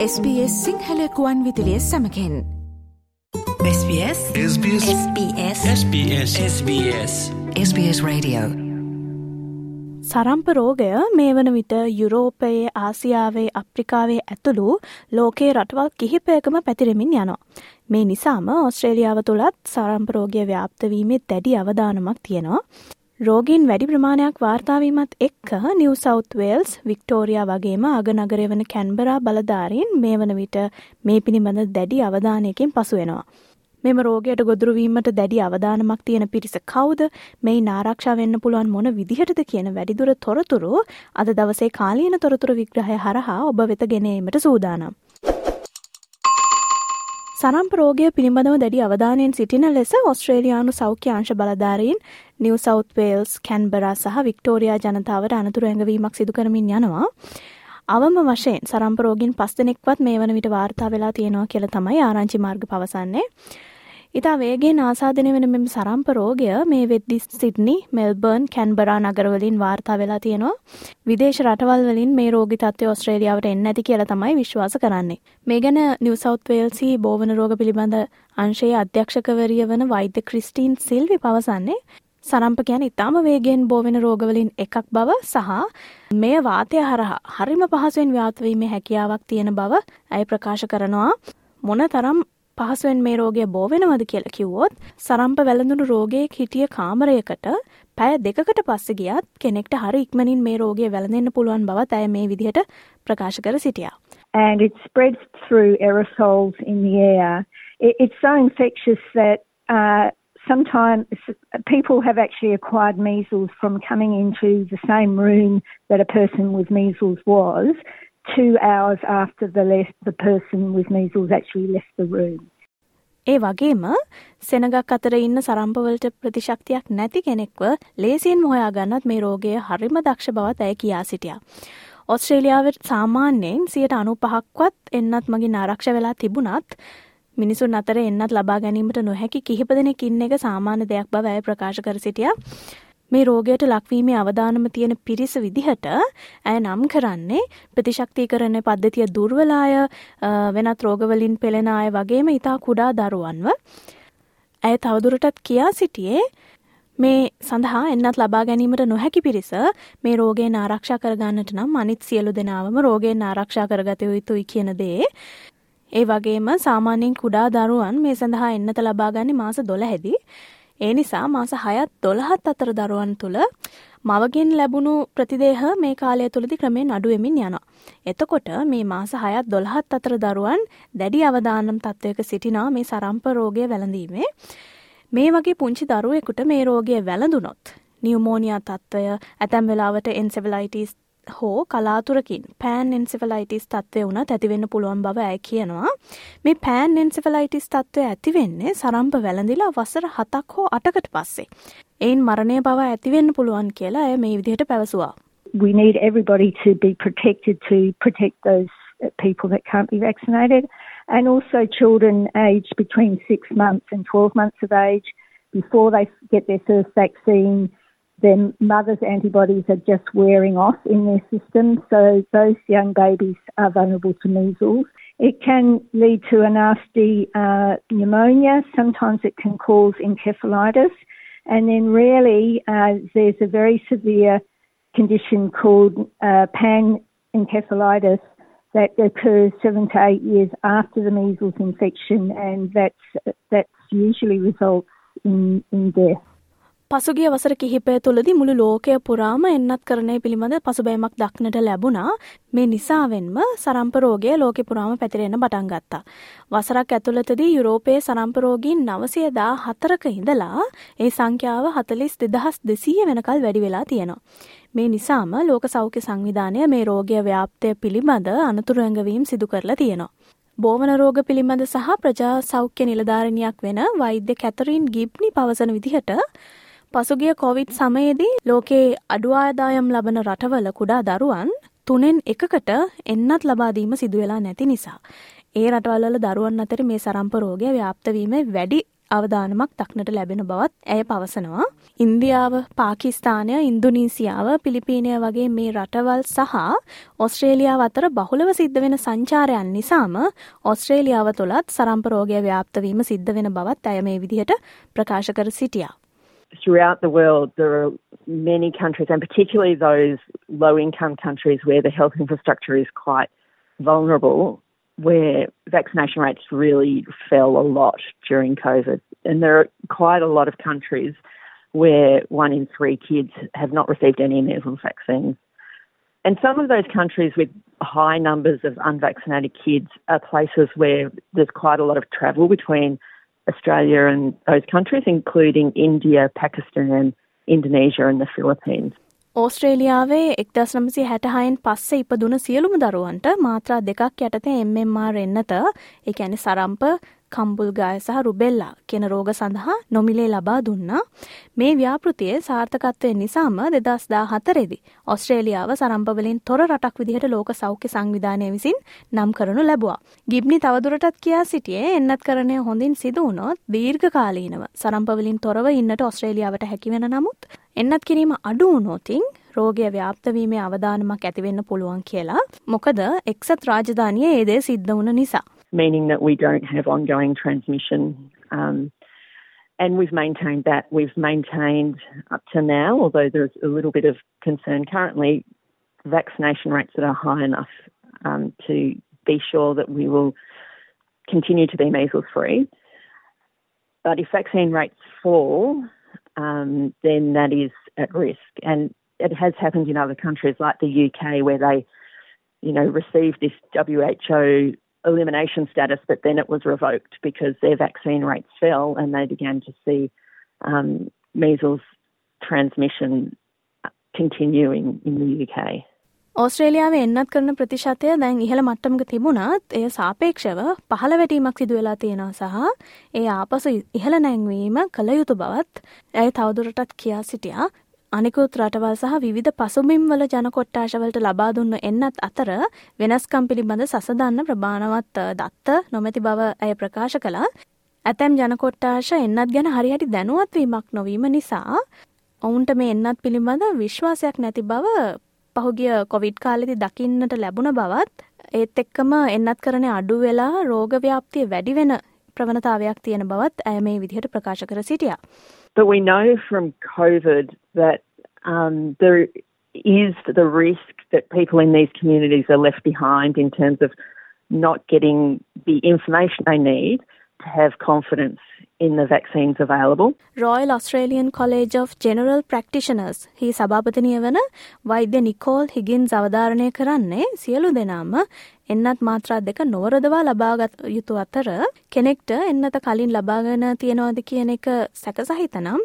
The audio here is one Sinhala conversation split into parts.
SBS සිංහලකුවන් විදිලිය සමකෙන්. SBS SBS SBS SBS SBS SBS Radio. සරම්ප රෝගය මේ වන විට යුරෝපයේ ආසියාවේ අප්‍රිකාවේ ඇතුළු ලෝකයේ රටවල් කිහිපයකම පැතිරෙමින් යනවා. මේ නිසාම ඔස්ට්‍රේලියාව තුළත් සරම්පරෝගය ව්‍යාප්තවීමේ දැඩි අවධානමක් තියෙනවා. රෝගීන් වැඩි ප්‍රමාණයක් වාර්තාවීමත් එක්ක නිව් සෞත් වේල්ස් වික්ටෝරයා වගේම අගනගරය වන කැන්බරා බලධාරීන් මේ වන විට මේ පිළිබඳ දැඩි අවධානයකින් පසුවෙනවා. මෙම රෝගයට ගොදුරුවීමට දැඩි අවධානමක් තියෙන පිරිස කවුද මේ නාරක්ෂා වෙන්න පුළුවන් මොන විදිහටද කියන වැඩිදුර තොරතුරු අද දවසේ කාලීන තොරතුරු විග්‍රහය හරහා ඔබ වෙත ගෙනීමට සූදානම්. සරම්ප රෝගය පිළිබඳව දැඩි අවධානයෙන් සිටින ලෙස ඔස්ට්‍රේලියානු සෞඛ්‍යංශ බලධාරීන් නිව සෞත් වේල්ස් කැන්බරා සහ වික්ටෝරයා ජනතාවට අනතුරු ඇඟවීමක් සිදු කරමින් යනවා. අවම වශයෙන් සරම්පරෝගින් පස් දෙනෙක්වත් මේ වන විට වාර්තා වෙලා තියෙනවා කියලා තමයි ආරංචි මාර්ග පවසන්නේ. ඉතා වේගෙන් ආසාධනය වෙන මෙම සරම්ප රෝගය මේ වෙද්දි සිඩ්නි මෙල්බර්න් කැන්බරා නගරවලින් වාර්තා වෙලා තියෙනවා. විදේශ රටවල් වලින් මේ රෝගි තත්ත්වය ඔස්ට්‍රේලියාවට එන්න ඇති කියලා තමයි විශ්වාස කරන්නේ. මේ ගැන නිව් සවුත් වේල්සි බෝවන රෝග පිළිබඳ අංශයේ අධ්‍යක්ෂකවරිය වන වෛද්‍ය ක්‍රිස්ටීන් සිල්වි පවසන්නේ සරම්ප කියන ඉතාම වේගෙන් බෝවෙන රෝගවලින් එකක් බව සහ මෙය වාතය හරහා හරිම පහසුවෙන් ව්‍යාත්වීමේ හැකියාවක් තියෙන බව ඇය ප්‍රකාශ කරනවා මොන තරම් පහසුවෙන් මේ රෝගය බෝවෙනවද කියලා කිව්වොත් සරම්ප වැළඳුණු රෝගයෙක් හිටිය කාමරයකට පැය දෙකකට පස්සේ ගියත් කෙනෙක්ට හරි ඉක්මනින් මේ රෝගය වැළඳෙන්න පුළුවන් බවත් ඇය මේ විදිහට ප්‍රකාශ කර සිටියා. And it spreads through aerosols in the air. It, it's so infectious that uh, sometimes people have actually acquired measles from coming into the same room that a person with measles was. Two hours after the, left, the person with measles actually left the room. ඒ වගේම සෙනගක් අතර ඉන්න සරම්පවලට ප්‍රතිශක්තියක් නැති කෙනෙක්ව ලේසියෙන් හොයා ගන්නත් මේ රෝගය හරිම දක්ෂ බවත් ඇය කියා සිටියා. ඔස්ට්‍රේලියාවට සාමාන්‍යයෙන් සියට අනු පහක්වත් එන්නත් මගින් ආරක්ෂ වෙලා තිබුණත් මිනිසුන් අතර එන්නත් ලබා ගැනීමට නොහැකි කිහිප දෙනෙක් ඉන්න එක සාමාන්‍ය දෙයක් බව ඇය ප්‍රකාශ කර සිටියා. මේ රෝගයට ලක්වීමේ අවධානම තියෙන පිරිස විදිහට ඇය නම් කරන්නේ ප්‍රතිශක්තිකරණ පද්ධතිය දුර්වලාය වෙනත් රෝගවලින් පෙළෙන අය වගේම ඉතා කුඩා දරුවන්ව. ඇය තවදුරටත් කියා සිටියේ මේ සඳහා එන්නත් ලබා ගැනීමට නොහැකි පිරිස මේ රෝගයෙන් ආරක්ෂා කරගන්නට නම් අනිත් සියලු දෙනාවම රෝගයෙන් ආරක්ෂා කරගත යුතුයි කියන දේ. ඒ වගේම සාමාන්‍යයෙන් කුඩා දරුවන් මේ සඳහා එන්නත ලබාගන්නේ මාස දොළහැදී ඒ නිසා මාස හයත් දොළහත් අතර දරුවන් තුළ මවගෙන් ලැබුණු ප්‍රතිදේහ මේ කාලය තුළදි ක්‍රමෙන් අඩුවෙමින් යනවා. එතකොට මේ මාස හයත් දොළහත් අතර දරුවන් දැඩි අවදානම් තත්ත්වයක සිටිනා මේ සරම්ප රෝගය වැළඳීමේ. මේ වගේ පුංචි දරුවෙකුට මේ රෝගය වැළඳුනොත් නියමෝනියා තත්ත්වය ඇතැම් වෙලාවට එන්සෙවලයිටස් හෝ කලාතුරකින් පෑන් එන්සිෆලයිටිස් තත්ත්වය වුණත් ඇතිවෙන්න පුළුවන් බව ඇය කියනවා. මේ පෑන් එන්සිෆලයිටිස් තත්ත්වය ඇතිවෙන්නේ සරම්ප වැළඳිලා වසර හතක් හෝ අටකට පස්සේ. එයින් මරණය බව ඇතිවෙන්න පුළුවන් කියලා ඇය මේ විදිහට පැවසුවා. We need everybody to be protected to protect those people that can't be vaccinated and also children aged between six months and 12 months of age before they get their first vaccine their mother's antibodies are just wearing off in their system, so those young babies are vulnerable to measles. It can lead to a nasty uh, pneumonia. Sometimes it can cause encephalitis. And then rarely uh, there's a very severe condition called uh, panencephalitis that occurs seven to eight years after the measles infection, and that's, that's usually results in, in death. පසුගිය වසර කිහිපය තුළදි මුළු ලෝකය පුරාම එන්නත් කරණය පිළිබඳ පසුබෑමක් දක්නට ලැබුණා මේ නිසාවෙන්ම සරම්පරෝගය ලෝකෙ පුරාම පැතිරෙන බටන් ගත්තා. වසරක් ඇතුළතදී යුරෝපයේ සරම්පරෝගීන් නවසයදා හතරක ඉඳලා ඒ සංඛ්‍යාව හතලිස් දෙදහස් දෙසීය වෙනකල් වැඩි වෙලා තියෙනවා. මේ නිසාම ලෝක සෞඛ්‍ය සංවිධානය මේ රෝගය ව්‍යාප්තය පිළිබඳ අනතුරු ඇඟවීම් සිදු කරලා තියෙනවා. බෝවන රෝග පිළිබඳ සහ ප්‍රජා සෞඛ්‍ය නිලධාරණයක් වෙන වෛද්‍ය කැතරීන් ගිබ්නි පවසන විදිහට පසුගිය කොවිඩ් සමයේදී ලෝකේ අඩු ආදායම් ලබන රටවල කුඩා දරුවන් තුනෙන් එකකට එන්නත් ලබාදීම සිදුවෙලා නැති නිසා. ඒ රටවල්වල දරුවන් අතර මේ සරම්ප රෝගය ව්‍යාප්ත වීම වැඩි අවධානමක් දක්නට ලැබෙන බවත් ඇය පවසනවා. ඉන්දියාව පාකිස්තානය ඉන්දුනීසියාව පිලිපීනය වගේ මේ රටවල් සහ ඔස්ට්‍රේලියාව අතර බහුලව සිද්ධ වෙන සංචාරයන් නිසාම ඔස්ට්‍රේලියාව තුළත් සරම්පරෝගය ව්‍යාප්තවීම සිද්ධ වෙන බවත් ඇය මේ විදිහට ප්‍රකාශ කර සිටියා. Throughout the world, there are many countries, and particularly those low income countries where the health infrastructure is quite vulnerable, where vaccination rates really fell a lot during COVID. And there are quite a lot of countries where one in three kids have not received any measles vaccines. And some of those countries with high numbers of unvaccinated kids are places where there's quite a lot of travel between Australia and those countries, including India, Pakistan, Indonesia, and the Philippines. ඕස්ට්‍රේලියාවේ එක්දස් නමසි හැටහයින් පස්සේ ඉපදුන සියලුම දරුවන්ට මාත්‍රා දෙකක් යටතේ එම්මෙම්මාර් එන්නත එකැනි සරම්ප කම්බුල්ගාය සහ රුබෙල්ලා කියන රෝග සඳහා නොමිලේ ලබා දුන්නා. මේ ව්‍යාපෘතියේ සාර්ථකත්වය නිසාම දෙදස් දා හතරෙදි. ඔස්ට්‍රේලියාව සරම්පවලින් තොර රටක් විදිහට ලෝක සෞඛ්‍ය සංවිධානය විසින් නම් කරනු ලැබවා. ගිබ්නි තවදුරටත් කියා සිටියේ එන්නත් කරණය හොඳින් සිදුවනොත් දීර්ඝ කාලීනව සරම්පවලින් තොරව ඉන්නට ඔස්ට්‍රේලියාවට හැකිවෙන නමුත් එන්නත් කිරීම අඩුවනෝතින් රෝගය ව්‍යාප්තවීමේ අවධානමක් ඇතිවෙන්න පුළුවන් කියලා මොකද එක්සත් රාජධානය ඒදේ සිද්ධ වුණ නිසා. Meaning that we don't have ongoing transmission. Um, and we've maintained that. We've maintained up to now, although there's a little bit of concern currently, vaccination rates that are high enough um, to be sure that we will continue to be measles free. But if vaccine rates fall, um, then that is at risk. And it has happened in other countries like the UK where they, you know, received this WHO elimination status, but then it was revoked because their vaccine rates fell and they began to see um, measles transmission continuing in the UK. ඕස්ට්‍රේලියාව එන්නත් කරන ප්‍රතිශතය දැන් ඉහළ මට්ටමක තිබුණත් එය සාපේක්ෂව පහළ වැටීමක් සිදු වෙලා තියෙනවා සහ ඒ ආපසු ඉහළ නැංවීම කළ යුතු බවත් ඇය තවදුරටත් කියා සිටියා අනිකුත් රටවල් සහ විවිධ පසුබිම්වල ජන කොට්ටාශවලට ලබා දුන්න එන්නත් අතර වෙනස්කම් පිළිබඳ සසදන්න ප්‍රමාණවත් දත්ත නොමැති බව ඇය ප්‍රකාශ කළා. ඇතැම් ජනකොට්ටාශ එන්නත් ගැන හරිහටි දැනුවත්වීමක් නොවීම නිසා ඔවුන්ට මේ එන්නත් පිළිබඳ විශ්වාසයක් නැති බව පහුගිය කොවිඩ් කාලෙදි දකින්නට ලැබුණ බවත් ඒත් එක්කම එන්නත් කරන අඩු වෙලා රෝගව්‍යාප්තිය වැඩි වෙන ප්‍රවණතාවයක් තියෙන බවත් ඇය මේ විදිහට ප්‍රකාශ කර සිටියා. But we know from COVID that um, there is the risk that people in these communities are left behind in terms of not getting the information they need have confidence in the vaccines available. Royal Australian College of General Practitioners හි සභාපතිනිය වන වෛද්‍ය නිකෝල් හිගින්ස් අවධාරණය කරන්නේ සියලු දෙනාම එන්නත් මාත්‍රා දෙක නොවරදවා ලබාගත් යුතු අතර කෙනෙක්ට එන්නත කලින් ලබාගෙන තියෙනවාද කියන එක සැකසහිතනම්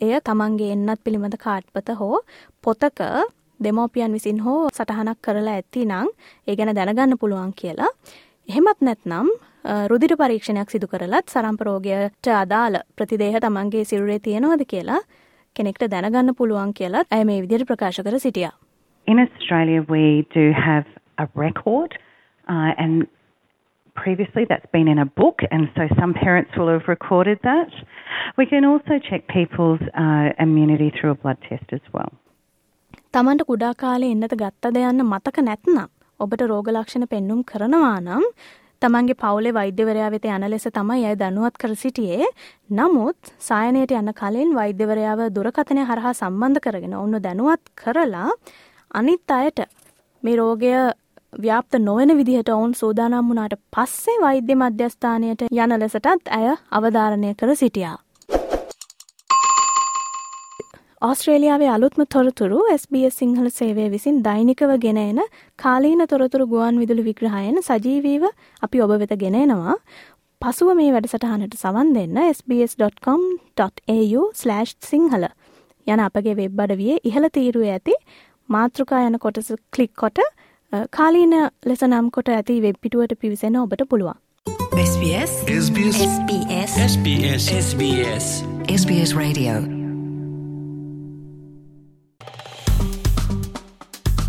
එය තමන්ගේ එන්නත් පිළිබඳ කාට්පත හෝ පොතක දෙමෝපියන් විසින් හෝ සටහනක් කරලා ඇති නං ඒ ගැන දැනගන්න පුළුවන් කියලා. එහෙමත් නැත්නම් රුදිර පරීක්ෂණයක් සිදු කරලත් සරම්පරෝගයට අදාළ ප්‍රතිදේහ තමන්ගේ සිරුරේ තියෙනවද කියලා කෙනෙක්ට දැනගන්න පුළුවන් කියලත් ඇය මේ විදිහට ප්‍රකාශ කර සිටියා. In Australia we do have a record uh, and previously that's been in a book and so some parents will have recorded that. We can also check people's uh, immunity through a blood test as well. තමන්ට කුඩා කාලේ එන්නත ගත්තද යන්න මතක නැත්නම් ඔබට රෝග ලක්ෂණ පෙන්නුම් කරනවා නම් තමන්ගේ පවුලේ වෛද්‍යවරයා වෙත යන ලෙස තමයි අය දැනුවත් කර සිටියේ. නමුත් සායනයට යන කලින් වෛද්‍යවරයාව දුරකථනය හරහා සම්බන්ධ කරගෙන ඔවුන් දැනුවත් කරලා අනිත් අයට මේ රෝගය ව්‍යාප්ත නොවන විදිහට ඔවුන් සූදානම් වුණාට පස්සේ වෛද්‍ය මධ්‍යස්ථානයට යන ලෙසටත් ඇය අවධාරණය කර සිටියා. ආස්ට්‍රේලියාවේ අලුත්ම තොරතුරු SBS සිංහල සේවය විසින් දෛනිකව ගෙන එන කාලීන තොරතුරු ගුවන් විදුලි විග්‍රහයන සජීවීව අපි ඔබ වෙත ගෙනෙනවා. පසුව මේ වැඩසටහනට සවන් දෙන්න sbs.com.au/ සිංහල යන අපගේ වෙබ් අඩවියේ ඉහළ තීරුව ඇති මාතෘකා යන කොටස ක්ලික් කොට කාලීන ලෙස නම් කොට ඇති වෙබ් පිටුවට පිවිසෙන ඔබට පුළුවන්. SBS SBS SBS SBS SBS SBS Radio